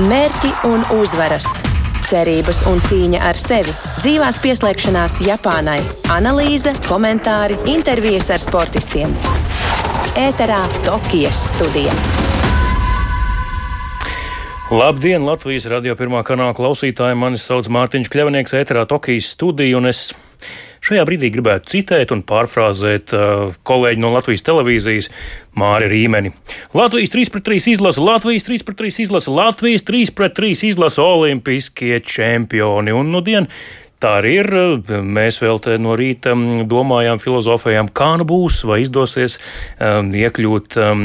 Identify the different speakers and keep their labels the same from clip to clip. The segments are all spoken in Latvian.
Speaker 1: Mērķi un uzvaras, cerības un cīņa ar sevi, dzīvās pieslēgšanās Japānai, analīze, komentāri, intervijas ar sportistiem. Ēterā Tokijas studija.
Speaker 2: Labdien, Latvijas radio pirmā kanāla klausītāji! Mani sauc Mārtiņš Kļavnieks, ēterā Tokijas studija, un es šajā brīdī gribētu citēt un pārfrāzēt uh, kolēģi no Latvijas televīzijas Māri Rīmeni. Latvijas 3 pret 3 izlasa, Latvijas 3 pret 3 izlasa, Latvijas 3 pret 3 izlasa olimpiskie čempioni. Un nu dien Tā arī ir. Mēs vēl te no rīta mm, domājām, filozofējām, kā nu būs, vai izdosies um, iekļūt um,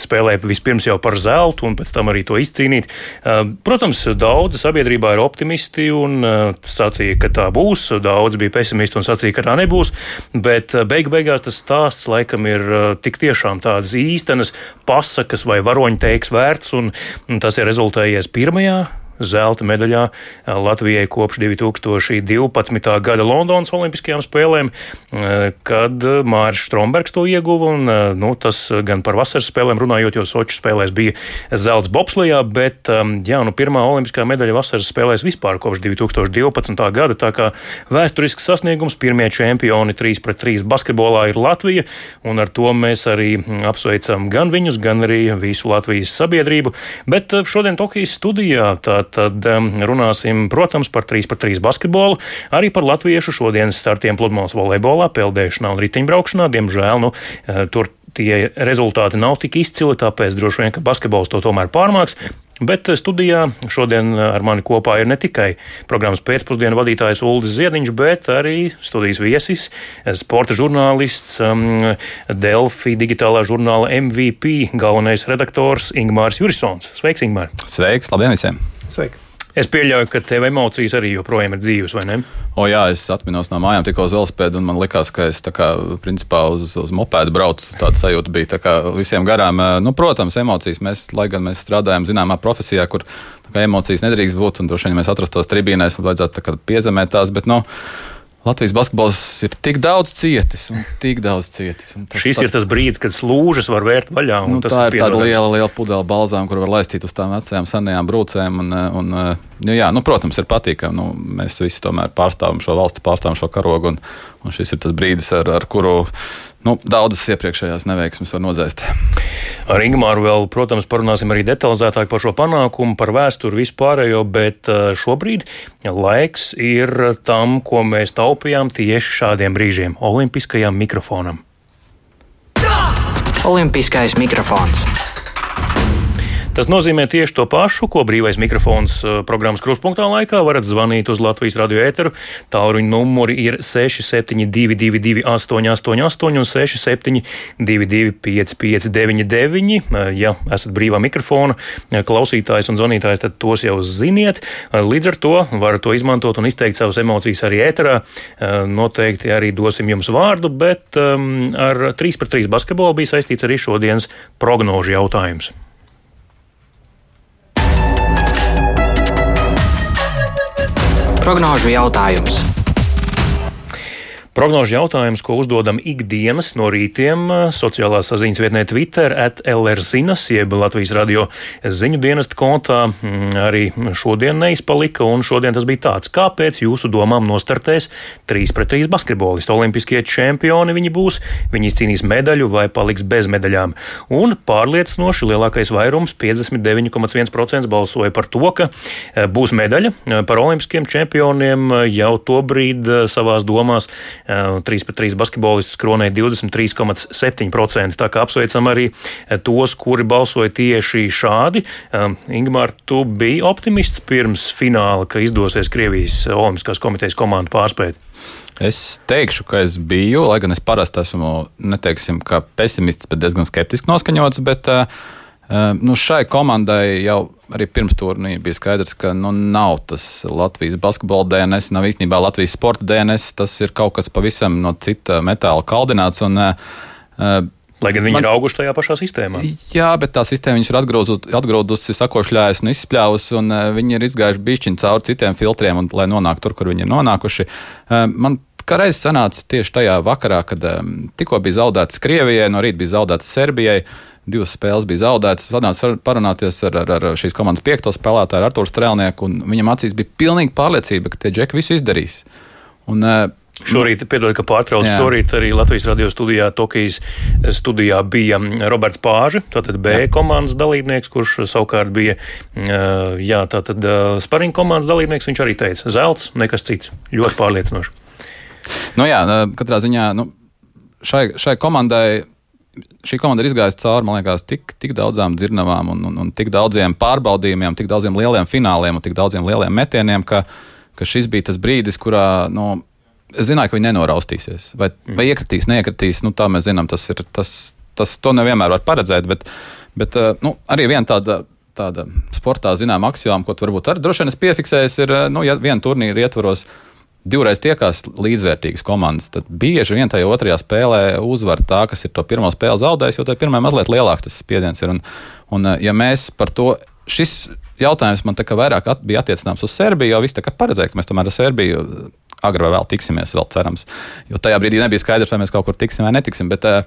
Speaker 2: spēlē vispirms jau par zeltu un pēc tam arī to izcīnīt. Um, protams, daudzi sabiedrībā ir optimisti un uh, sacīja, ka tā būs. Daudz bija pesimisti un sacīja, ka tā nebūs. Bet uh, beigu beigās tas stāsts laikam ir uh, tik tiešām tādas īstenas pasakas vai varoņu teiks vērts, un, un tas ir rezultējies pirmajā zelta medaļā Latvijai kopš 2012. gada Londonas Olimpiskajām spēlēm, kad Mārcis Strombergs to ieguva. Un, nu, tas gan par vasaras spēlēm runājot, jo Soču spēlēs bija zelta bobslijā, bet jā, nu, pirmā olimpiskā medaļa vasaras spēlēs vispār kopš 2012. gada. Tā kā vēsturisks sasniegums, pirmie čempioni 3 pret 3 basketbolā ir Latvija, un ar to mēs arī apsveicam gan viņus, gan arī visu Latvijas sabiedrību. Bet šodien Tokijas studijā tā tad um, runāsim, protams, par 3 pret 3 basketbolu, arī par latviešu šodienas startiem pludmales volejbolā, peldēšanā un riteņbraukšanā. Diemžēl nu, uh, tur tie rezultāti nav tik izcili, tāpēc droši vien, ka basketbols to tomēr pārmāks. Bet studijā šodien ar mani kopā ir ne tikai programmas pēcpusdienu vadītājs Ulris Ziediņš, bet arī studijas viesis, sporta žurnālists, um, Delfi digitālā žurnāla MVP galvenais redaktors Ingmārs Jurisons. Sveiks, Ingmār!
Speaker 3: Sveiks, labdien visiem!
Speaker 2: Sveiki! Es pieļauju, ka tev emocijas arī joprojām ir dzīves, vai ne?
Speaker 3: O, jā, es atminos no mājām, tikko uz velospēdu, un man likās, ka es kā, principā uz, uz mopēdu braucu. Tāda sajūta bija tā visiem garām. Nu, protams, emocijas mēs, lai gan mēs strādājam zināmā profesijā, kur emocijas nedrīkst būt, un droši vien mēs atrastos tribīnēs, vajadzētu piezemēt tās. Bet, nu, Latvijas basketbols ir tik daudz cietis un tik daudz cietis.
Speaker 2: Šis ir tas brīdis, kad slūžas var vērt vaļā.
Speaker 3: Nu, tā ir tāda liela, liela pudeļa balzām, kur var laistīt uz tām vecajām senajām brūcēm. Un, un, nu, jā, nu, protams, ir patīkami. Nu, mēs visi tomēr pārstāvam šo valsti, pārstāvam šo karogu. Un, un šis ir tas brīdis, ar, ar kuru nu, daudzas iepriekšējās neveiksmes var nozēst.
Speaker 2: Ar Ingūru vēl, protams, parunāsim arī detalizētāk par šo panākumu, par vēsturi vispārējo, bet eh, šobrīd laiks ir tam, ko mēs taupījām tieši šādiem brīžiem - olimpiskajam mikrofonam.
Speaker 4: Olimpiskais mikrofons.
Speaker 2: Tas nozīmē tieši to pašu, ko brīvais mikrofons eh, programmas krustpunktā laikā varat zvanīt uz Latvijas radio ēteru. Tālruņa numuri ir 6722, 888 un 672, 559, ja esat brīvā mikrofona eh, klausītājs un zvanītājs, tad tos jau ziniet. Līdz ar to varat to izmantot un izteikt savas emocijas arī ēterā. Noteikti arī dosim jums vārdu, bet um, ar 3 pret 3 basketbolu bija saistīts arī šodienas prognožu jautājums.
Speaker 4: Prognožu jautājums.
Speaker 2: Prognožu jautājums, ko uzdodam ikdienas no rītiem sociālā saziņas vietnē Twitter, LRZinas, jeb Latvijas radio ziņu dienesta kontā, mm, arī šodien neizpalika, un šodien tas bija tāds, kāpēc jūsu domām nostartēs 3 pret 3 basketbolisti, olimpiskie čempioni viņi būs, viņi izcīnīs medaļu vai paliks bez medaļām. Un pārliecinoši lielākais vairums, 59,1% balsoja par to, ka e, būs medaļa par olimpiskiem čempioniem jau to brīdi savās domās 3 pret 3 basketbolistus kronēja 23,7%. Tā kā apsveicam arī eh, tos, kuri balsoja tieši šādi. Eh, Ingmār, tu biji optimists pirms fināla, ka izdosies Krievijas Olimpiskās komitejas komandu pārspēt.
Speaker 3: Es teikšu, ka es biju, lai gan es parasti esmu, neteiksim, pesimists, bet diezgan skeptiski noskaņots, bet uh, nu, šai komandai jau arī pirms turnīra bija skaidrs, ka nu, nav tas Latvijas basketbola DNS, nav īstenībā Latvijas sporta DNS. Tas ir kaut kas pavisam no cita metāla kaldināts. Un, uh,
Speaker 2: Lai gan viņi Man, ir auguši tajā pašā sistēmā.
Speaker 3: Jā, bet tā sistēma viņus ir atgrūdusi, sakošļājusi un izspļāvusi, un uh, viņi ir izgājuši bišķiņu cauri citiem filtriem, un, lai nonāktu tur, kur viņi ir nonākuši. Uh, man kā reizes sanāca tieši tajā vakarā, kad um, tikko bija zaudēts Krievijai, no rīta bija zaudēts Serbijai. Divas spēles bija zaudētas. Sanāca parunāties ar, ar, ar šīs komandas piekto spēlētāju, Arthuru Strēlnieku, un viņam acīs bija pilnīga pārliecība, ka tie džeki visu izdarīs. Un, uh,
Speaker 2: Šorīt, piedod, ka pārtraucu, šorīt arī Latvijas radio studijā, Tokijas studijā bija Roberts Pāži, tātad B Jā. komandas dalībnieks, kurš savukārt bija, jā, tātad spariņu komandas dalībnieks. Viņš arī teica, zelts, nekas cits. Ļoti pārliecinoši.
Speaker 3: Nu jā, katrā ziņā nu, šai, šai komandai šī komanda ir izgājusi cauri, man liekas, tik, tik daudzām dzirnavām un, un, un tik daudziem pārbaudījumiem, tik daudziem lieliem fināliem un tik daudziem lieliem metieniem, ka, ka šis bija tas brīdis, kurā nu, es zināju, ka viņi nenoraustīsies. Vai, mm. vai iekritīs, neiekritīs, nu, tā mēs zinām, tas ir. Tas, tas to nevienmēr var paredzēt, bet, bet eh, nu, arī viena tāda. Tāda sportā zināmā axioma, ko varbūt arī droši vien es piefiksēju, ir, eh, nu, ja viena turnīra ietvaros divreiz tiekās līdzvērtīgas komandas, tad bieži vien tajā otrajā spēlē uzvar tā, kas ir to pirmo spēli zaudējis, jo tajā pirmā mazliet lielāks tas spiediens ir. Un, un, eh, ja mēs par to, šis jautājums man vairāk at, bija attiecināms uz Serbiju, jo viss tā kā paredzēja, ka mēs tomēr ar Serbiju agri vai vēl tiksimies, vēl cerams. Jo tajā brīdī nebija skaidrs, vai mēs kaut kur tiksim vai netiksim. Bet, uh,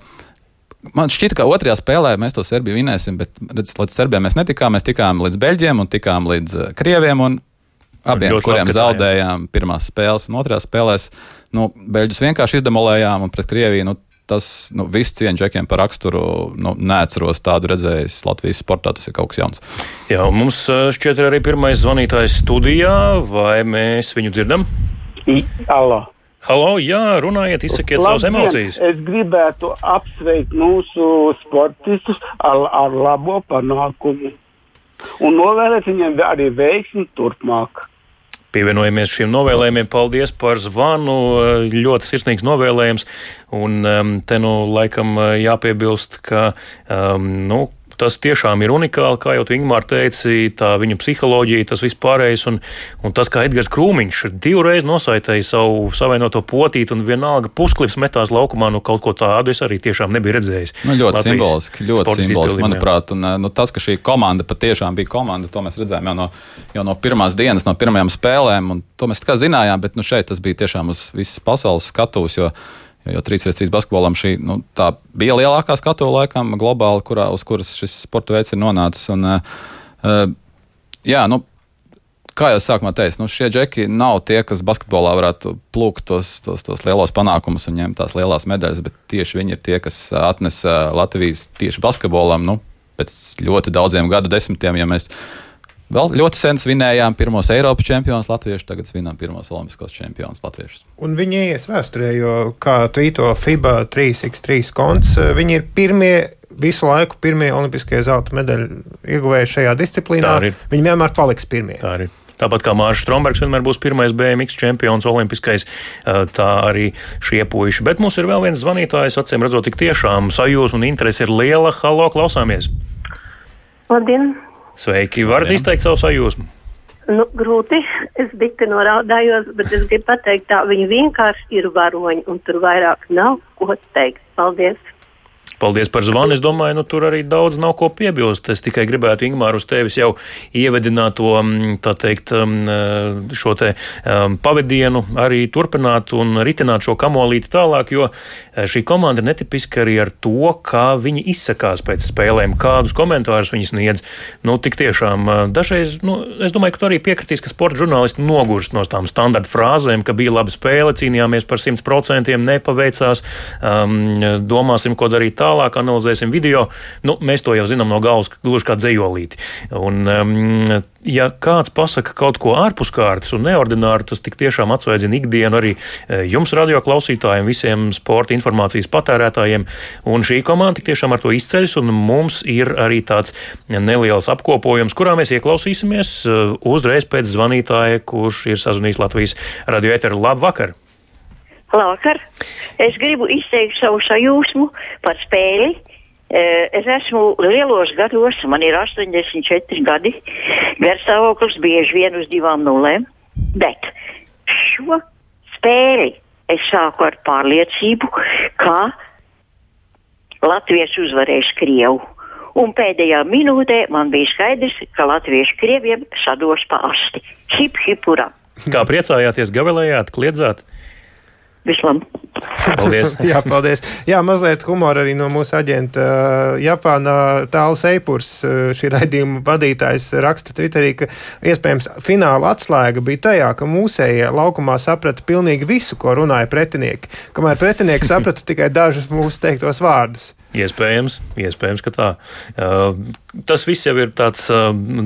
Speaker 3: Man šķita, ka otrajā spēlē mēs to Serbiju vinēsim, bet redz, līdz Serbijai mēs netikām. Mēs tikām līdz Beļģiem un tikām līdz Krieviem. Abiem, kuriem zaudējām pirmās spēles, un otrajā spēlē nu, Beļģus vienkārši izdemolējām, un pret Krieviju nu, tas nu, viss cieņa džekiem par raksturu. Nu, neatceros tādu redzējis Latvijas sportā. Tas ir kaut kas jauns.
Speaker 2: Jā, mums šķiet, ir arī pirmais zvanītājs studijā. Vai mēs viņu dzirdam?
Speaker 5: Halo.
Speaker 2: Halo, jā, runājiet, izsakiet savas emocijas.
Speaker 5: Es gribētu apsveikt mūsu sportistus ar, ar labo panākumu un novēlēt viņiem arī veiksmi turpmāk.
Speaker 2: Pievienojamies šiem novēlējumiem. Paldies par zvanu. Ļoti sirsnīgs novēlējums. Un um, te nu laikam jāpiebilst, ka um, nu, tas tiešām ir unikāli, kā jau Ingūna teica, tā viņa psiholoģija, tas vispārējais, un, un tas, kā Edgars Krūmiņš divreiz nosaitēja savu savainoto potīti, un vienalga pusklips metās laukumā, nu kaut ko tādu es arī tiešām nebiju redzējis.
Speaker 3: Nu, ļoti Latvijas simboliski, ļoti simboliski, manuprāt, un nu, tas, ka šī komanda patiešām bija komanda, to mēs redzējām jau no, jau no pirmās dienas, no pirmajām spēlēm, un to mēs kā zinājām, bet nu, šeit tas bija tiešām uz visas pasaules skatuves, jo Jo, jo 3x3 basketbolam šī nu, bija lielākā skatu laikam globāli, kurā, uz kuras šis sporta veids ir nonācis. Un, uh, jā, nu, kā jau sākumā teicu, nu, šie džeki nav tie, kas basketbolā varētu plūkt tos, tos, tos lielos panākumus un ņemt tās lielās medaļas, bet tieši viņi ir tie, kas atnesa Latvijas tieši basketbolam nu, pēc ļoti daudziem gadu desmitiem. Ja mēs Vēl ļoti sen svinējām pirmos Eiropas čempionus latviešus, tagad svinām pirmos olimpiskos čempionus latviešus.
Speaker 6: Un viņi ies vēsturē, jo, kā tvīto FIBA 3x3 konts, viņi ir pirmie visu laiku pirmie olimpiskie zelta medaļu ieguvēji šajā disciplīnā. Viņi vienmēr paliks pirmie.
Speaker 2: Tā arī. Tāpat kā Mārcis Strombergs vienmēr būs pirmais BMX čempions, olimpiskais, tā arī šie puiši. Bet mums ir vēl viens zvanītājs, acīm redzot, tik tiešām sajūsma un interese ir liela. Halo, klausāmies!
Speaker 7: Labdien!
Speaker 2: Sveiki! Varat izteikt savu sajūsmu?
Speaker 7: Nu, grūti. Es biju norādājos, bet es gribu pateikt, tā viņi vienkārši ir varoņi, un tur vairāk nav ko teikt. Paldies!
Speaker 2: Paldies par zvanu. Es domāju, nu, tur arī daudz nav ko piebilst. Es tikai gribētu, Ingūna, uz tevis jau ievedināt to, mm, tā teikt, mm, šo te mm, pavadienu, arī turpināt un ritināt šo kamolīti tālāk, jo eh, šī komanda ir netipiska arī ar to, kā viņi izsakās pēc spēlēm, kādus komentārus viņi sniedz. Nu, tik tiešām eh, dažreiz, nu, es domāju, ka tu arī piekritīs, ka sporta žurnālisti nogurst no tām standarta frāzēm, ka bija laba spēle, cīnījāmies par 100%, nepaveicās, um, domāsim, ko darīt tālāk tālāk, analizēsim video. Nu, mēs to jau zinām no galvas, gluži kā dzējolīti. Un, um, ja kāds pasaka kaut ko ārpus kārtas un neordināru, tas tik tiešām atsveidzina ikdienu arī e, jums, radio klausītājiem, visiem sporta informācijas patērētājiem. Un šī komanda tik tiešām ar to izceļas, un mums ir arī tāds neliels apkopojums, kurā mēs ieklausīsimies e, uzreiz pēc zvanītāja, kurš ir sazvanījis Latvijas radio eteru. Labvakar!
Speaker 7: Labvakar! Es gribu izteikt savu sajūsmu par spēli. Eh, es esmu lielos gados, man ir 84 gadi, garstāvoklis bieži vien uz divām nulēm, bet šo spēli es sāku ar pārliecību, ka Latvijas uzvarēs Krievu. Un pēdējā minūtē man bija skaidrs, ka latvieši krieviem sados pa asti. Hip, hip, urā!
Speaker 2: Kā priecājāties, gavilējāt, kliedzāt?
Speaker 7: Vislabāk!
Speaker 2: Paldies!
Speaker 6: Jā, paldies! Jā, mazliet humora arī no mūsu aģenta Japānā Tāls Eipurs, šī raidījuma vadītājs, raksta Twitterī, ka iespējams fināla atslēga bija tajā, ka mūsējie laukumā saprata pilnīgi visu, ko runāja pretinieki, kamēr pretinieki saprata tikai dažus mūsu teiktos vārdus.
Speaker 2: Iespējams, iespējams, ka tā. Tas viss jau ir tāds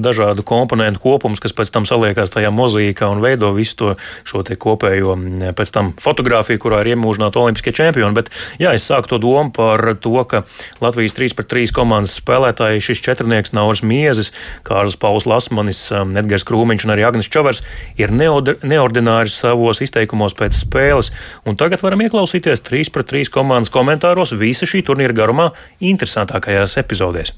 Speaker 2: dažādu komponentu kopums, kas pēc tam saliekās tajā mozaīkā un veido visu to šo kopējo pēc tam fotografiju, kurā ir iemūžināti olimpiskie čempioni. Bet, jā, es sāku to domu par to, ka Latvijas 3 pret 3 komandas spēlētāji šis četrnieks Nauris Miezis, Kārlis Pauls Lasmanis, Edgars Krūmiņš un arī Agnes Čavars ir neordināri savos izteikumos pēc spēles. Un tagad varam ieklausīties 3 pret 3 komandas komentāros visa šī turnīra garumā interesantākajās epizodēs.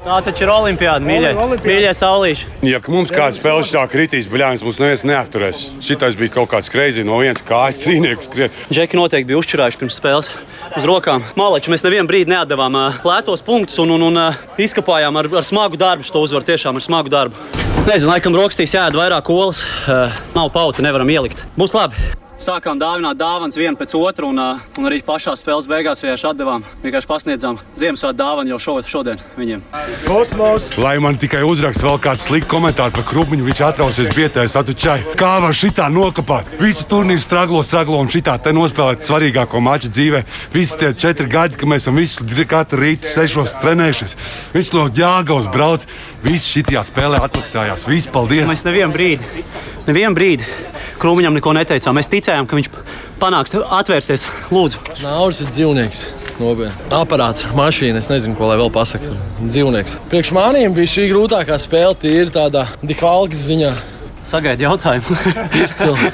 Speaker 8: Tā taču ir olimpiāda, mīļie, mīļie saulīši.
Speaker 9: Ja mums kāds spēlēs tā kritīs, bļāvis, mums neviens neapturēs. Šitais bija kaut kāds kreizī no vienas kājas trīnieks.
Speaker 8: Džeki noteikti bija uzčurājuši pirms spēles uz rokām. Malači mēs nevienu brīdi neatdevām lētos punktus un, un, un izkapājām ar, ar smagu darbu šo uzvaru. Tiešām ar smagu darbu. Nezinu, laikam rokstīs jāēd vairāk olas. Nav pauta, nevaram ielikt. Būs labi sākām dāvināt dāvanas vienu pēc otru, un, uh, un arī pašā spēles beigās vienkārši atdevām. Vienkārši pasniedzām Ziemassvētku dāvanu jau šo, šodien viņiem.
Speaker 9: Kosmos! Lai man tikai uzrakst vēl kāds slikts komentārs par krūmiņu, viņš atrausies bietēs, atučai. Kā var šitā nokapāt? Visu turnīru straglo, straglo un šitā te nospēlēt svarīgāko maču dzīvē. Visi tie četri gadi, ka mēs esam visu katru rītu sešos trenējušies. Viņš no ģēgavas brauc, visi šitajā spēlē atmaksājās. Viss paldies!
Speaker 8: Mēs nevienu brīdi, nevienu brīdi Krūmiņam neko neteicām. Mēs ticējām, ka viņš panāks, atvērsies. Lūdzu,
Speaker 10: Nauris ir dzīvnieks. Nopietni. Aparāts, mašīna, es nezinu, ko lai vēl pasaktu. Dzīvnieks. Priekš maniem bija šī grūtākā spēle, tīri tādā dihvalgas ziņā.
Speaker 8: Sagaidiet jautājumu.
Speaker 10: Izcili.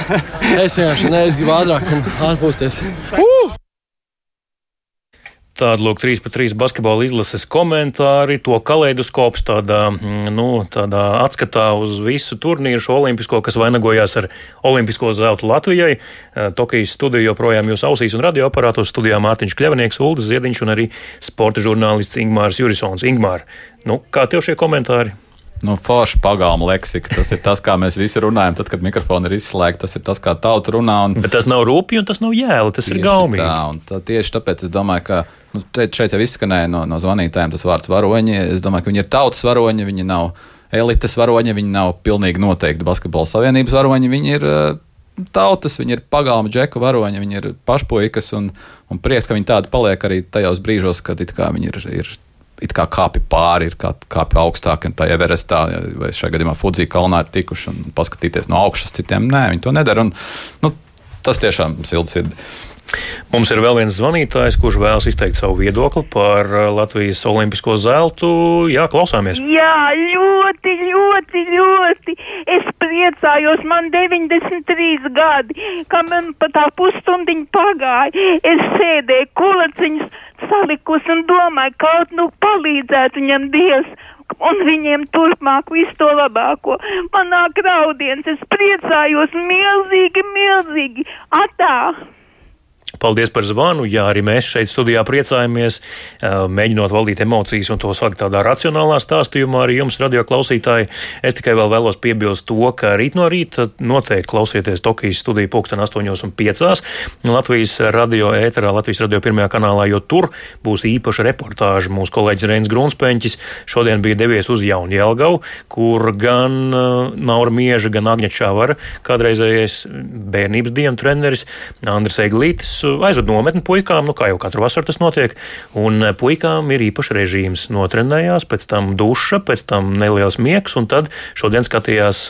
Speaker 10: Es vienkārši neizgribu ātrāk un ārpusties. Uh!
Speaker 2: Tāda lūk, 3 pret 3 basketbola izlases komentāri, to kaleidoskops tādā, mm, nu, tādā atskatā uz visu turnīru, šo olimpisko, kas vainagojās ar olimpisko zeltu Latvijai. Eh, Tokijas studija joprojām jūs ausīs un radioaparātos studijā Mārtiņš Kļavnieks, Uldis Ziediņš un arī sporta žurnālists Ingmārs Jurisons. Ingmār, nu, kā tev šie komentāri?
Speaker 3: Nu, forši pagalma leksika. Tas ir tas, kā mēs visi runājam, tad, kad mikrofoni ir izslēgti. Tas ir tas, kā tauta runā. Un...
Speaker 2: Bet tas nav rūpīgi un tas nav jēli, tas tieši ir gaumīgi.
Speaker 3: Tā, tā, tieši tāpēc es domāju, ka nu, šeit jau izskanēja no, no zvanītājiem tas vārds varoņi. Es domāju, ka viņi ir tautas varoņi, viņi nav elites varoņi, viņi nav pilnīgi noteikti basketbola savienības varoņi. Viņi ir uh, tautas, viņi ir pagalma džeku varoņi, viņi ir pašpuikas un, un prieks, ka viņi tādi paliek arī tajos brīžos, kad viņi ir, ir it kā kāpi pāri, ir kā, kāpi augstāk, un tā Everestā, vai šajā gadījumā Fudzija kalnā ir tikuši un paskatīties no augšas citiem. Nē, viņi to nedara. Un, nu, tas tiešām silts sirdi.
Speaker 2: Mums ir vēl viens zvanītājs, kurš vēlas izteikt savu viedokli par uh, Latvijas olimpisko zeltu. Jā, klausāmies.
Speaker 11: Jā, ļoti, ļoti, ļoti. Es priecājos, man 93 gadi, kā man pat tā pusstundiņa pagāja. Es sēdēju kulaciņus salikus un domāju, kaut nu palīdzētu viņam Dievs un viņiem turpmāk visu to labāko. Man nāk raudiens, es priecājos milzīgi, milzīgi. Atā!
Speaker 2: Paldies par zvanu. Jā, arī mēs šeit studijā priecājamies, mēģinot valdīt emocijas un to salikt tādā racionālā stāstījumā. Arī jums, radio klausītāji, es tikai vēl vēlos piebilst to, ka rīt no rīta noteikti klausieties Tokijas studiju pulksten 8.5. Latvijas radio ēterā, Latvijas radio pirmajā kanālā, jo tur būs īpaša reportāža. Mūsu kolēģis Reins Grunspeņķis šodien bija devies uz Jaunu Jelgavu, kur gan Naura Mieža, gan Agņa Čavara, kādreizējais bērnības dienu treneris Andris Eglītis aizved nometni puikām, nu, kā jau katru vasaru tas notiek. Un eh, puikām ir īpašs režīms. Notrenējās, pēc tam duša, pēc tam neliels miegs, un tad šodien skatījās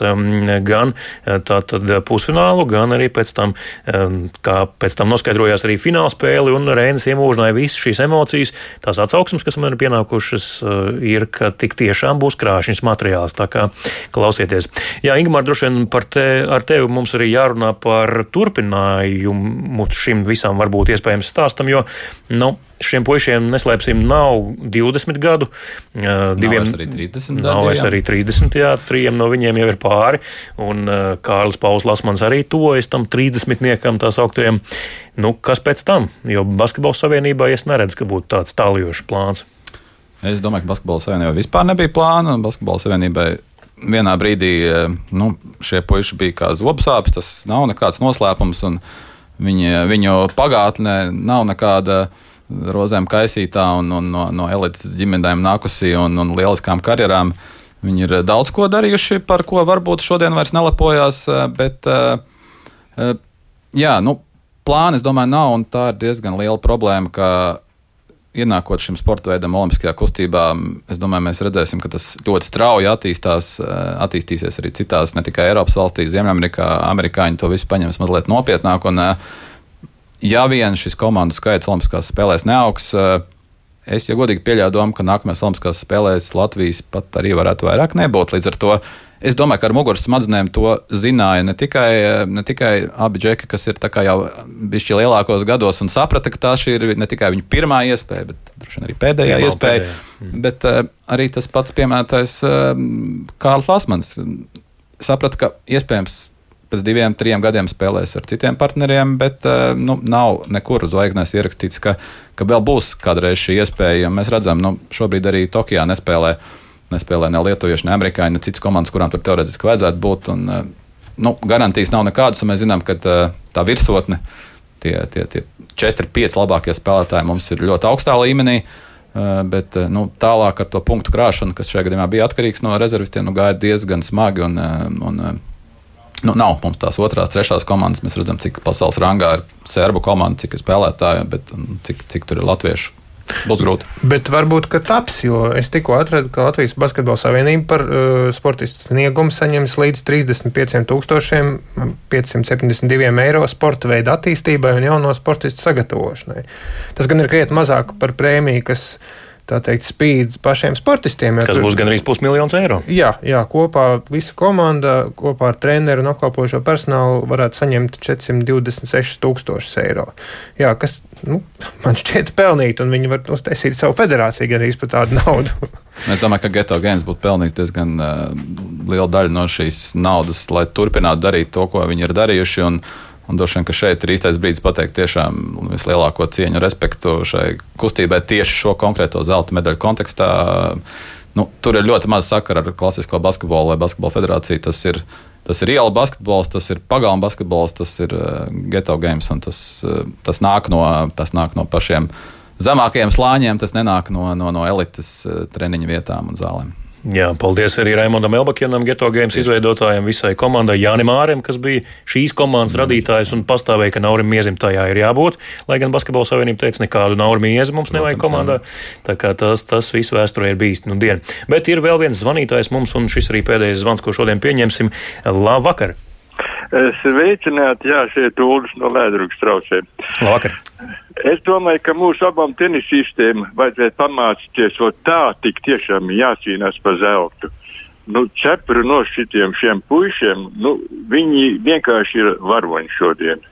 Speaker 2: gan eh, tātad pusfinālu, gan arī pēc tam, kā pēc tam noskaidrojās arī fināla spēli, un Reinas iemūžināja visas šīs emocijas. Tās atsauksmes, kas man ir pienākušas, uh, ir, ka tik tiešām būs krāšņs materiāls. Tā kā klausieties. Jā, Ingmār, droši vien par te, ar tevi mums arī jārunā par turpinājumu šim visam visam varbūt iespējams stāstam, jo nu, šiem puišiem, neslēpsim, nav 20 gadu.
Speaker 3: Diviem nav arī 30.
Speaker 2: Nav vairs arī 30. Jā, trījiem no viņiem jau ir pāri. Un Kārlis Pauls Lasmans arī tuvojas tam 30-niekam, tā sauktajam. Nu, kas pēc tam? Jo Basketbola savienībā es neredzu, ka būtu tāds tālijošs plāns.
Speaker 3: Es domāju, ka Basketbola savienībai vispār nebija plāna. Basketbola savienībai vienā brīdī nu, šie puiši bija kā zobsāpes, tas nav nekāds noslēpums. Un, Viņi, viņu pagātnē nav nekāda rozēm kaisītā un, un no, no elites ģimenēm nākusī un, un lieliskām karjerām. Viņi ir daudz ko darījuši, par ko varbūt šodien vairs nelepojās, bet jā, nu, plāni, es domāju, nav, un tā ir diezgan liela problēma, ka ienākot šim sporta veidam, olimpiskajā kustībā, es domāju, mēs redzēsim, ka tas ļoti strauji attīstās, attīstīsies arī citās, ne tikai Eiropas valstīs, Ziemeļamerikā. Amerikāņi to visu paņems mazliet nopietnāk. Un, ja vien šis komandu skaits Olimpiskās spēlēs neaugs, es, ja godīgi pieļauju domu, ka nākamajās Olimpiskās spēlēs Latvijas pat arī varētu vairāk nebūt. Līdz ar to Es domāju, ka ar muguras smadzenēm to zināja ne tikai, ne tikai abi džeki, kas ir jau bijuši lielākos gados un saprata, ka tā ir ne tikai viņa pirmā iespēja, bet droši vien arī pēdējā Pirmā iespēja. Pēdējā. Mm. Bet uh, arī tas pats piemētais uh, Kārls Lasmans saprata, ka iespējams pēc diviem, trim gadiem spēlēs ar citiem partneriem, bet uh, nu, nav nekur zvaigznēs ierakstīts, ka, ka vēl būs kādreiz šī iespēja. Mēs redzam, nu, šobrīd arī Tokijā nespēlē nespēlē ne lietuvieši, ne amerikāņi, ne citas komandas, kurām tur teorētiski vajadzētu būt. Un, eh, nu, garantijas nav nekādas, un mēs zinām, ka tā, eh, tā virsotne, tie, tie, tie 4-5 labākie spēlētāji mums ir ļoti augstā līmenī. Eh, bet nu, tālāk ar to punktu krāšanu, kas šajā gadījumā bija atkarīgs no rezervistiem, nu, gāja diezgan smagi. Un, un, nu, nav mums tās otrās, trešās komandas. Mēs redzam, cik pasaules rangā ir serbu komanda, cik ir spēlētāji, bet cik, cik tur ir latviešu Būs grūti.
Speaker 6: Bet varbūt, ka taps, jo es tikko atradu, ka Latvijas Basketbola Savienība par uh, sportistu sniegumu saņems līdz 35,572 eiro sporta veidu attīstībai un jauno sportistu sagatavošanai. Tas gan ir krietni mazāk par prēmiju, kas ir tā teikt, spīd pašiem sportistiem.
Speaker 2: Tas būs gandrīz pusmiljons eiro.
Speaker 6: Jā, jā, kopā visa komanda, kopā ar treneru un apkalpošo personālu varētu saņemt 426 tūkstošus eiro. Jā, kas nu, man šķiet pelnīt, un viņi var uztaisīt savu federāciju arī par tādu naudu.
Speaker 3: es domāju, ka Geto Games būtu pelnījis diezgan uh, lielu daļu no šīs naudas, lai turpinātu darīt to, ko viņi ir darījuši. Un, Un droši vien, ka šeit ir īstais brīdis pateikt tiešām vislielāko cieņu un respektu šai kustībai tieši šo konkrēto zelta medaļu kontekstā. Nu, tur ir ļoti maz sakara ar klasisko basketbolu vai basketbola federāciju. Tas ir, tas ir iela basketbols, tas ir pagalma basketbols, tas ir uh, geto games, un tas, uh, tas, nāk no, tas nāk no pašiem zemākajiem slāņiem, tas nenāk no, no, no elites uh, treniņu vietām un zālēm.
Speaker 2: Jā, paldies arī Raimondam Elbakienam, Geto Games izveidotājiem, visai komandai Jānim Ārem, kas bija šīs komandas mm. radītājs un pastāvēja, ka Naurim Miezim tajā ir jābūt. Lai gan Basketbola savienība teica, nekādu Naurim Miezi mums nevajag komandā. Tā kā tas, tas viss vēsturē ir bijis nu diena. Bet ir vēl viens zvanītājs mums, un šis arī pēdējais zvans, ko šodien pieņemsim. Labvakar!
Speaker 12: Sveicināti, jā, šeit Uldis no Lēdrugas traucē.
Speaker 2: Labvakar!
Speaker 12: Es domāju, ka mūsu abām tenisistiem vajadzētu pamācīties, o tā tik tiešām jācīnās par zeltu. Nu, cepuru no šitiem šiem puišiem, nu, viņi vienkārši ir varoņi šodien.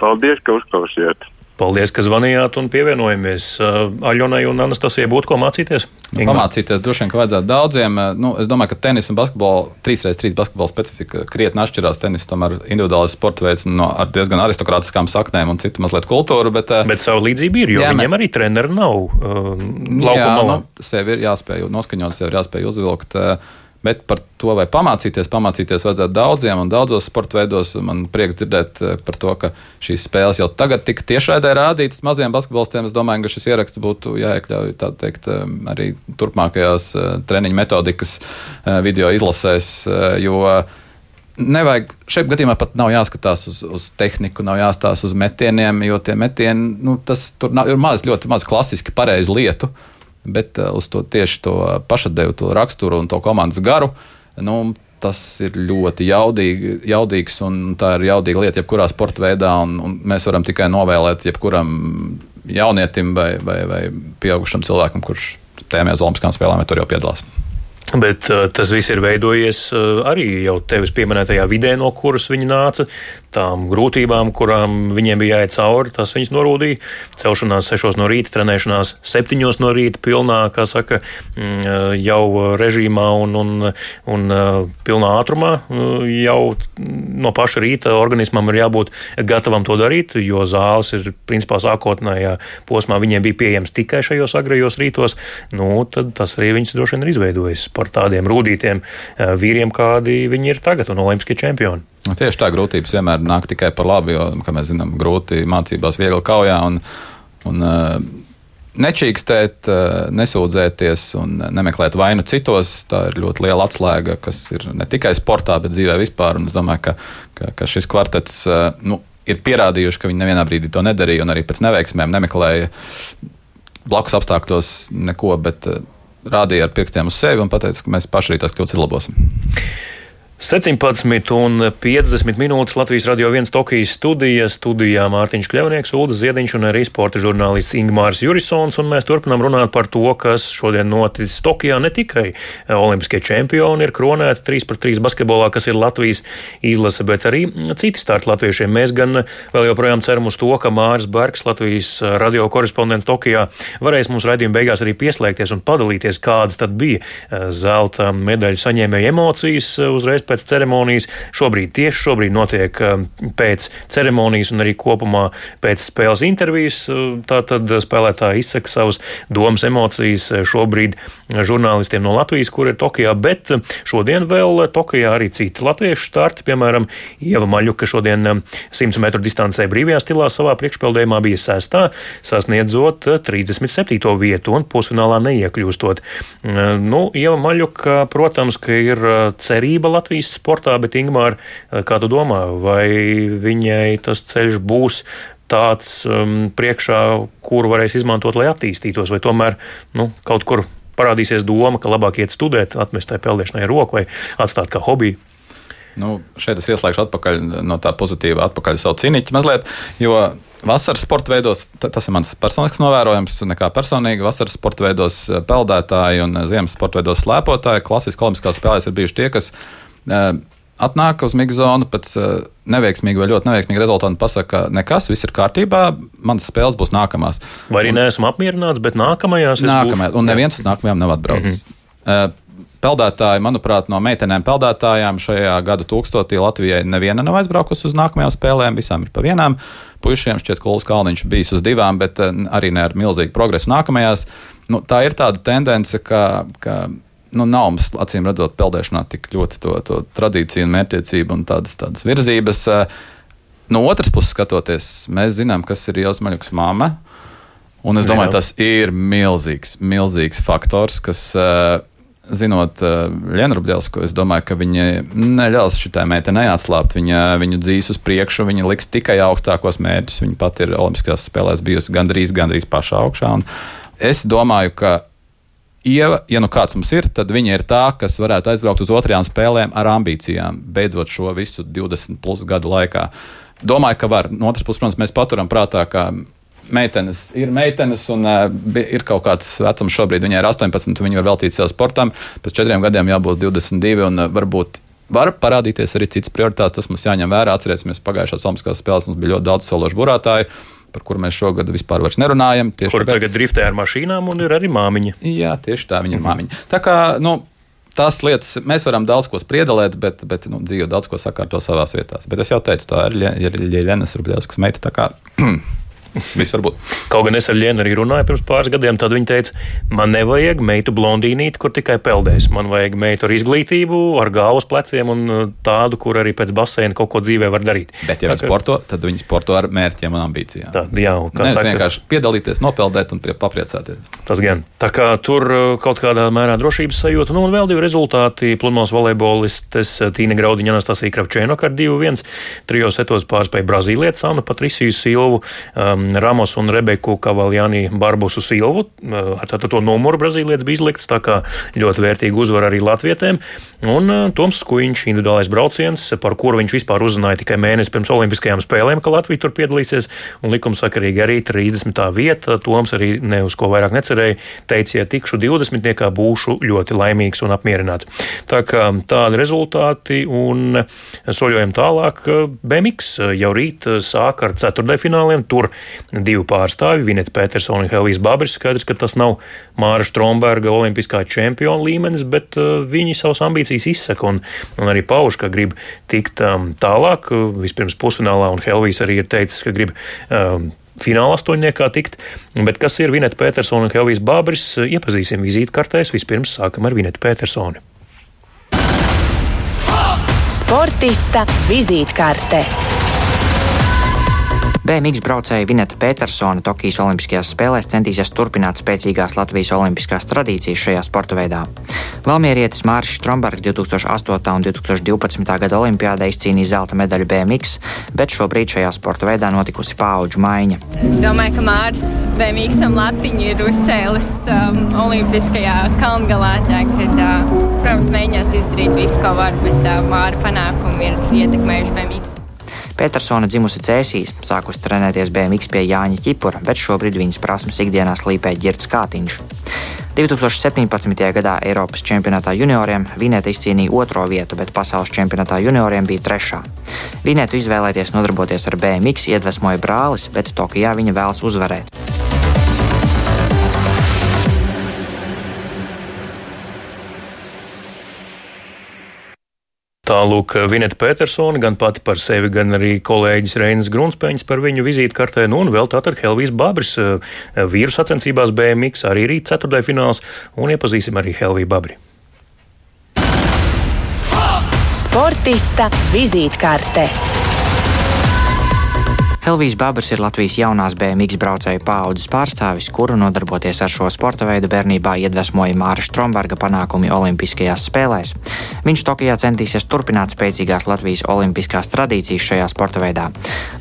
Speaker 12: Paldies, ka uzklausījāt!
Speaker 2: Paldies, ka zvanījāt un pievienojamies. Uh, Aļonai un Anastasijai būtu ko mācīties?
Speaker 3: Nu, pamācīties droši vien, ka vajadzētu daudziem. Uh, nu, es domāju, ka tenis un basketbola, 3x3 basketbola specifika krietni atšķirās. Tenis tomēr ir individuāls sporta veids no, ar diezgan aristokrātiskām saknēm un citu mazliet kultūru. Bet,
Speaker 2: uh, bet savu līdzību ir, jo jā, viņiem arī treneri nav uh, malā.
Speaker 3: Nu, sev ir jāspēj noskaņot, sev ir jāspēj uzvilkt. Uh, Bet par to, vai pamācīties, pamācīties vajadzētu daudziem un daudzos sporta veidos. Man prieks dzirdēt eh, par to, ka šīs spēles jau tagad tika tiešraidē rādītas maziem basketbolistiem. Es domāju, ka šis ieraksts būtu jāiekļauj teikt, eh, arī turpmākajās eh, treniņu metodikas video izlasēs. Jo nevajag šeit gadījumā pat nav jāskatās uz, uz tehniku, nav jāstāsta uz metieniem, jo tie metieni, nu, tas tur nav, ir maz, ļoti maz klasiski pareizu lietu. Bet uh, uz to tieši to pašatdevu, to raksturu un to komandas garu. Nu, tas ir ļoti jaudīgi, jaudīgs un tā ir jaudīga lieta jebkurā sporta veidā. Un, un mēs varam tikai novēlēt jebkuram jaunietim vai, vai, vai pieaugušam cilvēkam, kurš tajā Olimpiskajām spēlēm tur jau piedalās.
Speaker 2: Bet uh, tas viss ir veidojies uh, arī jau tevis pieminētajā vidē, no kuras viņi nāca. Tām grūtībām, kurām viņiem bija jāiet cauri, tas viņus norūdīja. Celšanās 6 no rīta, trenēšanās 7 no rīta, pilnā, kā saka, mm, jau režīmā un, un, un uh, pilnā ātrumā. Uh, jau no paša rīta organismam ir jābūt gatavam to darīt, jo zāles ir principā sākotnējā posmā viņiem bija pieejams tikai šajos agrajos rītos. Nu, tad tas arī viņus droši vien ir izveidojis par tādiem rūtītiem uh, vīriem, kādi viņi ir tagad un olimpiskie čempioni.
Speaker 3: Nu, tieši tā grūtības vienmēr nāk tikai par labu, jo, kā mēs zinām, grūti mācībās, viegli kaujā. Un, un, uh, Nečīkstēt, nesūdzēties un nemeklēt vainu citos. Tā ir ļoti liela atslēga, kas ir ne tikai sportā, bet dzīvē vispār. Un es domāju, ka, ka, ka šis kvartets nu, ir pierādījuši, ka viņi nevienā brīdī to nedarīja un arī pēc neveiksmēm nemeklēja blakus apstākļos neko, bet rādīja ar pirkstiem uz sevi un teica, ka mēs paši arī tās kļūdas izlabosim.
Speaker 2: 17 un 50 minūtes Latvijas radio viens Tokijas studija. Studijā Mārtiņš Kļavnieks, Uldas Ziediņš un arī sporta žurnālists Ingmārs Jurisons. Un mēs turpinām runāt par to, kas šodien noticis Tokijā. Ne tikai olimpiskie čempioni ir kronēti 3 pret 3 basketbolā, kas ir Latvijas izlase, bet arī citi starti latviešiem. Mēs gan vēl joprojām ceram uz to, ka Māris Bergs, Latvijas radio korespondents Tokijā, varēs mums raidījuma beigās arī pieslēgties un padalīties, kādas tad bija zelta medaļu saņēmēju emocijas uzreiz pēc ceremonijas. Šobrīd tieši šobrīd notiek um, pēc ceremonijas un arī kopumā pēc spēles intervijas. Uh, tātad spēlētāji izsaka savas domas, emocijas uh, šobrīd žurnālistiem no Latvijas, kur ir Tokijā, bet uh, šodien vēl Tokijā arī citi latviešu starti, piemēram, Ieva Maļuka šodien 100 um, metru distancē brīvajā stilā savā priekšpeldējumā bija sestā, sasniedzot 37. vietu un pusfinālā neiekļūstot. Nu, Ieva Maļuka, protams, ka ir cerība Latvijas Latvijas sportā, bet Ingmār, eh, kā tu domā, vai viņai tas ceļš būs tāds um, priekšā, kuru varēs izmantot, lai attīstītos, vai tomēr nu, kaut kur parādīsies doma, ka labāk iet studēt, atmest tai peldēšanai roku vai atstāt kā hobiju?
Speaker 3: Nu, šeit es ieslēgšu atpakaļ no tā pozitīva, atpakaļ savu cīniķi mazliet, jo vasaras sporta veidos, tas ir mans personisks novērojums, nekā personīgi. Vasaras sporta veidos eh, peldētāji un eh, ziemas sporta veidos slēpotāji, klasiski olimpiskās spēlēs ir bijuši tie, kas atnāk uz migzonu pēc neveiksmīga vai ļoti neveiksmīga rezultāta, pasakā, ka nekas, viss ir kārtībā, manas spēles būs nākamās.
Speaker 2: Vai arī neesmu apmierināts, bet nākamajās
Speaker 3: nākamajā, būšu... un neviens uz nākamajām nav atbraucis. Mm -hmm. Peldētāji, manuprāt, no meitenēm peldētājām šajā gada tūkstotī Latvijai neviena nav aizbraukusi uz nākamajām spēlēm, visām ir pa vienām. Puisiem šķiet, ka Lūks Kalniņš bijis uz divām, bet arī ne ar milzīgu progresu nākamajās. Nu, tā ir tāda tendence, ka, ka nu, nav mums, acīm redzot, peldēšanā tik ļoti to, to tradīciju un mērķtiecību un tādas, tādas virzības. Eh, no otras puses, skatoties, mēs zinām, kas ir Jānis Maļuks māma. Un es domāju, tas ir milzīgs, milzīgs faktors, kas, eh, zinot eh, Rubļevsku, es domāju, ka viņa neļaus šitai meitenei atslābt. Viņa viņu dzīs uz priekšu, viņa liks tikai augstākos mērķus. Viņa pat ir Olimpiskajās spēlēs bijusi gandrīz, gandrīz pašā augšā. Un es domāju, ka Ieva, ja nu kāds mums ir, tad viņa ir tā, kas varētu aizbraukt uz otrajām spēlēm ar ambīcijām, beidzot šo visu 20 plus gadu laikā. Domāju, ka var. No otras puses, protams, mēs paturam prātā, ka meitenes ir meitenes, un uh, ir kaut kāds vecums šobrīd. Viņai ir 18, viņa var veltīt sev sportam. Pēc četriem gadiem jābūt 22, un uh, varbūt var parādīties arī citas prioritātes. Tas mums jāņem vērā. Atcerēsimies, pagājušās Olimpiskās spēlēs mums bija ļoti daudz sološu burātāju par kuru mēs šogad vispār nerunājam.
Speaker 2: Kur tāpēc... tagad driftē ar mašīnām, un ir arī māmiņa.
Speaker 3: Jā, tieši tā, viņa ir māmiņa. Tā kā, nu, tās lietas mēs varam daudz ko spriedelēt, bet, bet nu, dzīve daudz ko sakārto savās vietās. Bet es jau teicu, tā ir Ļeņas Rubļevskas meita. Viss var būt.
Speaker 2: Kaut gan es ar Lienu arī runāju pirms pāris gadiem, tad viņa teica, man nevajag meitu blondīnīti, kur tikai peldēs. Man vajag meitu ar izglītību, ar galvas pleciem un uh, tādu, kur arī pēc baseina kaut ko dzīvē var darīt.
Speaker 3: Bet, ja viņi ka... sporto, tad viņi sporto ar mērķiem un ambīcijām. Tā,
Speaker 2: jā,
Speaker 3: kā Nevis saka, vienkārši piedalīties, nopeldēt un papriecāties.
Speaker 2: Tas gan. Tā kā tur uh, kaut kādā mērā drošības sajūta, nu un vēl divi rezultāti. Pludmales volejbolistes uh, Tīna Graudiņa, Anastasija Kravčēnoka ar 2-1. Trijos setos pārspēja Brazīlietis Anna Patriciju Silvu. Um, Ramos un Rebeku Kavaljāni Barbusu Silvu. Ar 4. numuru Brazīlietis bija izlikts, tā kā ļoti vērtīga uzvara arī latvietēm. Un Toms Skuiņš, individuālais brauciens, par kuru viņš vispār uzzināja tikai mēnesi pirms Olimpiskajām spēlēm, ka Latvija tur piedalīsies. Un likumsakarīgi arī 30. vieta. Toms arī ne uz ko vairāk necerēja. Teica, ja tikšu 20. būšu ļoti laimīgs un apmierināts. Tā kā tādi rezultāti un soļojam tālāk. Bemiks jau rīt sāk ar ceturdaļfināliem. Tur divu pārstāvju, Vineta Petersona un Helijas Babris. Skaidrs, ka tas nav Māra Stromberga olimpiskā čempiona līmenis, bet uh, viņi savas ambīcijas izsaka un, un arī pauž, ka grib tikt um, tālāk. Vispirms pusfinālā, un Helvijas arī ir teicis, ka grib um, fināla astoņniekā tikt. Bet kas ir Vineta Petersona un Helvijas Bābris? Iepazīsim vizītkartēs. Vispirms sākam ar Vinetu Petersoni.
Speaker 1: Sportista vizītkarte.
Speaker 4: BMX braucēja Vineta Petersona Tokijas Olimpiskajās spēlēs centīsies turpināt spēcīgās Latvijas olimpiskās tradīcijas šajā sporta veidā. Valmierietis Mārcis Strombergs 2008. un 2012. gada olimpiādē izcīnīja zelta medaļu BMX, bet šobrīd šajā sporta veidā notikusi paudžu maiņa.
Speaker 13: Es domāju, ka Mārcis BMX latiņu ir uzcēlis um, Olimpiskajā kalngalā, tā, kad, uh, protams, mēģinās izdarīt visu, ko var, bet uh, Māra panākumi ir ietekmējuši BMX.
Speaker 4: Petersona dzimusi Cēsīs, sākusi trenēties BMX pie Jāņa Čipura, bet šobrīd viņas prasmes ikdienā slīpē ģirts Kātiņš. 2017. gadā Eiropas čempionātā junioriem Vinēta izcīnīja otro vietu, bet pasaules čempionātā junioriem bija trešā. Vinētu izvēlēties nodarboties ar BMX iedvesmoja brālis, bet Tokijā viņa vēlas uzvarēt.
Speaker 2: Tālūk, Vineta Petersona, gan pati par sevi, gan arī kolēģis Reinis Grunspēņš par viņu vizītkartē, nu un vēl tātad Helvijas Babris vīru sacensībās BMX, arī rīt ceturtdaļfināls, un iepazīsim arī Helviju Babri.
Speaker 1: Sportista vizītkarte.
Speaker 4: Helvijas Babers ir Latvijas jaunās BMX braucēju paaudzes pārstāvis, kuru nodarboties ar šo sporta veidu bērnībā iedvesmoja Māra Stromberga panākumi Olimpiskajās spēlēs. Viņš Tokijā centīsies turpināt spēcīgās Latvijas olimpiskās tradīcijas šajā sporta veidā.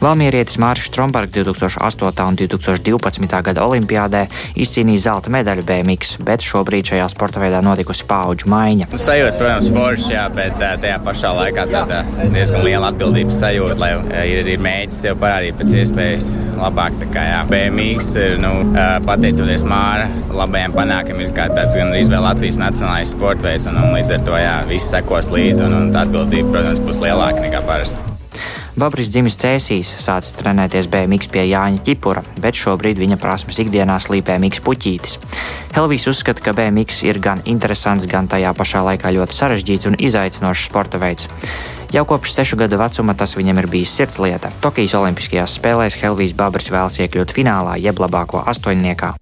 Speaker 4: Valmierietis Māris Strombergs 2008. un 2012. gada olimpiādē izcīnīja zelta medaļu BMX, bet šobrīd šajā sporta veidā notikusi paudžu maiņa.
Speaker 14: Sajūta, protams, foršs, jā, bet tajā pašā laikā tāda diezgan liela atbildības sajūta, lai ir, ir mēģinājums sev parādīt pēc iespējas labāk. BMX ir nu, pateicoties Māra labajiem panākumiem, ir tāds gan arī Latvijas nacionālais sports veids, un, un līdz ar to jā, viss sekos līdzi, un, un tā atbildība, protams, būs lielāka nekā parasti.
Speaker 4: Babris dzimis Cēsīs, sācis trenēties BMX pie Jāņa Čipura, bet šobrīd viņa prasmes ikdienā slīpē Miks Puķītis. Helvijs uzskata, ka BMX ir gan interesants, gan tajā pašā laikā ļoti sarežģīts un izaicinošs sporta veids. Jau kopš sešu gadu vecuma tas viņam ir bijis sirdslieta. Tokijas Olimpiskajās spēlēs Helvijas Babris vēlas iekļūt finālā, jeb labāko astoņniekā.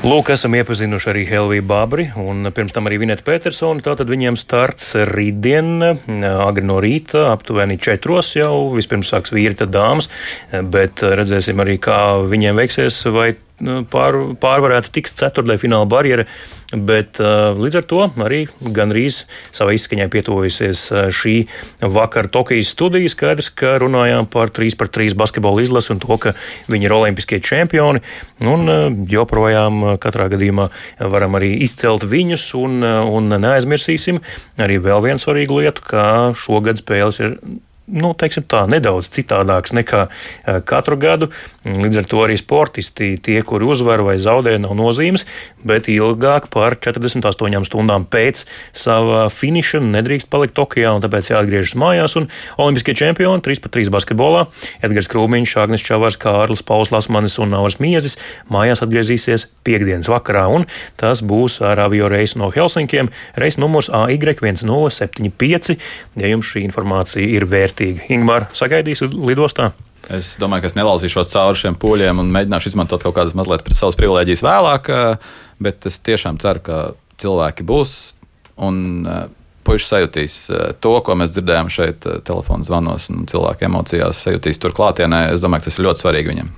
Speaker 2: Lūk, esam iepazinuši arī Helviju Babri un pirms tam arī Vinetu Petersoni. Tātad viņiem starts rītdien, agri no rīta, aptuveni četros jau. Vispirms sāks vīri, tad dāmas, bet redzēsim arī, kā viņiem veiksies, vai pār, pārvarēta tiks ceturtajā fināla barjera, bet uh, līdz ar to arī gandrīz savai izskaņai pietuvojusies uh, šī vakara Tokijas studija. Skaidrs, ka runājām par 3 pret 3 basketbola izlasi un to, ka viņi ir olimpiskie čempioni. Un uh, joprojām katrā gadījumā varam arī izcelt viņus un, un neaizmirsīsim arī vēl vienu svarīgu lietu, ka šogad spēles ir nu, tā, nedaudz citādāks nekā katru gadu. Līdz ar to arī sportisti, tie, kuri uzvar vai zaudē, nav nozīmes, bet ilgāk par 48 stundām pēc sava finiša nedrīkst palikt Tokijā, un tāpēc jāatgriežas mājās. Olimpiskie čempioni 3-3 basketbolā Edgars Krūmiņš, Agnes Čavars, Kārlis Pauls Lasmanis un Nauris Miezis mājās atgriezīsies piekdienas vakarā, un tas būs ar avio reisu no Helsinkiem, reisa numurs AY1075, ja jums šī informācija ir vērtīga. Ingūna sagaidīs lidostā.
Speaker 3: Es domāju, ka es nelauzīšos cauri šiem pūļiem un mēģināšu izmantot kaut kādas mazliet savas privilēģijas vēlāk, eh, bet es tiešām ceru, ka cilvēki būs un eh, puiši sajutīs eh, to, ko mēs dzirdējām šeit, telefona zvanos un cilvēku emocijās, sajutīs tur klātienē. Es domāju, ka tas ir ļoti svarīgi viņiem.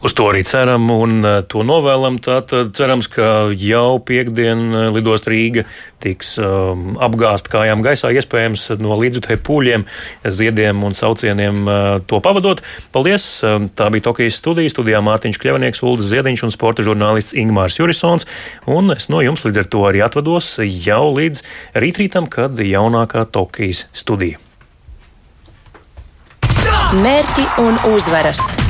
Speaker 2: Uz to arī ceram un eh, to novēlam. Tātad cerams, ka jau piekdien eh, lidost Rīga tiks um, apgāzt kājām gaisā, iespējams no līdzjutēju pūļiem, ziediem un saucieniem uh, to pavadot. Paldies! Tā bija Tokijas studija. Studijā Mārtiņš Kļavnieks, Ulris Ziediņš un sporta žurnālists Ingmārs Jurisons. Un es no jums līdz ar to arī atvados jau līdz rītrītam, kad jaunākā Tokijas studija.
Speaker 1: Mērķi un uzvaras!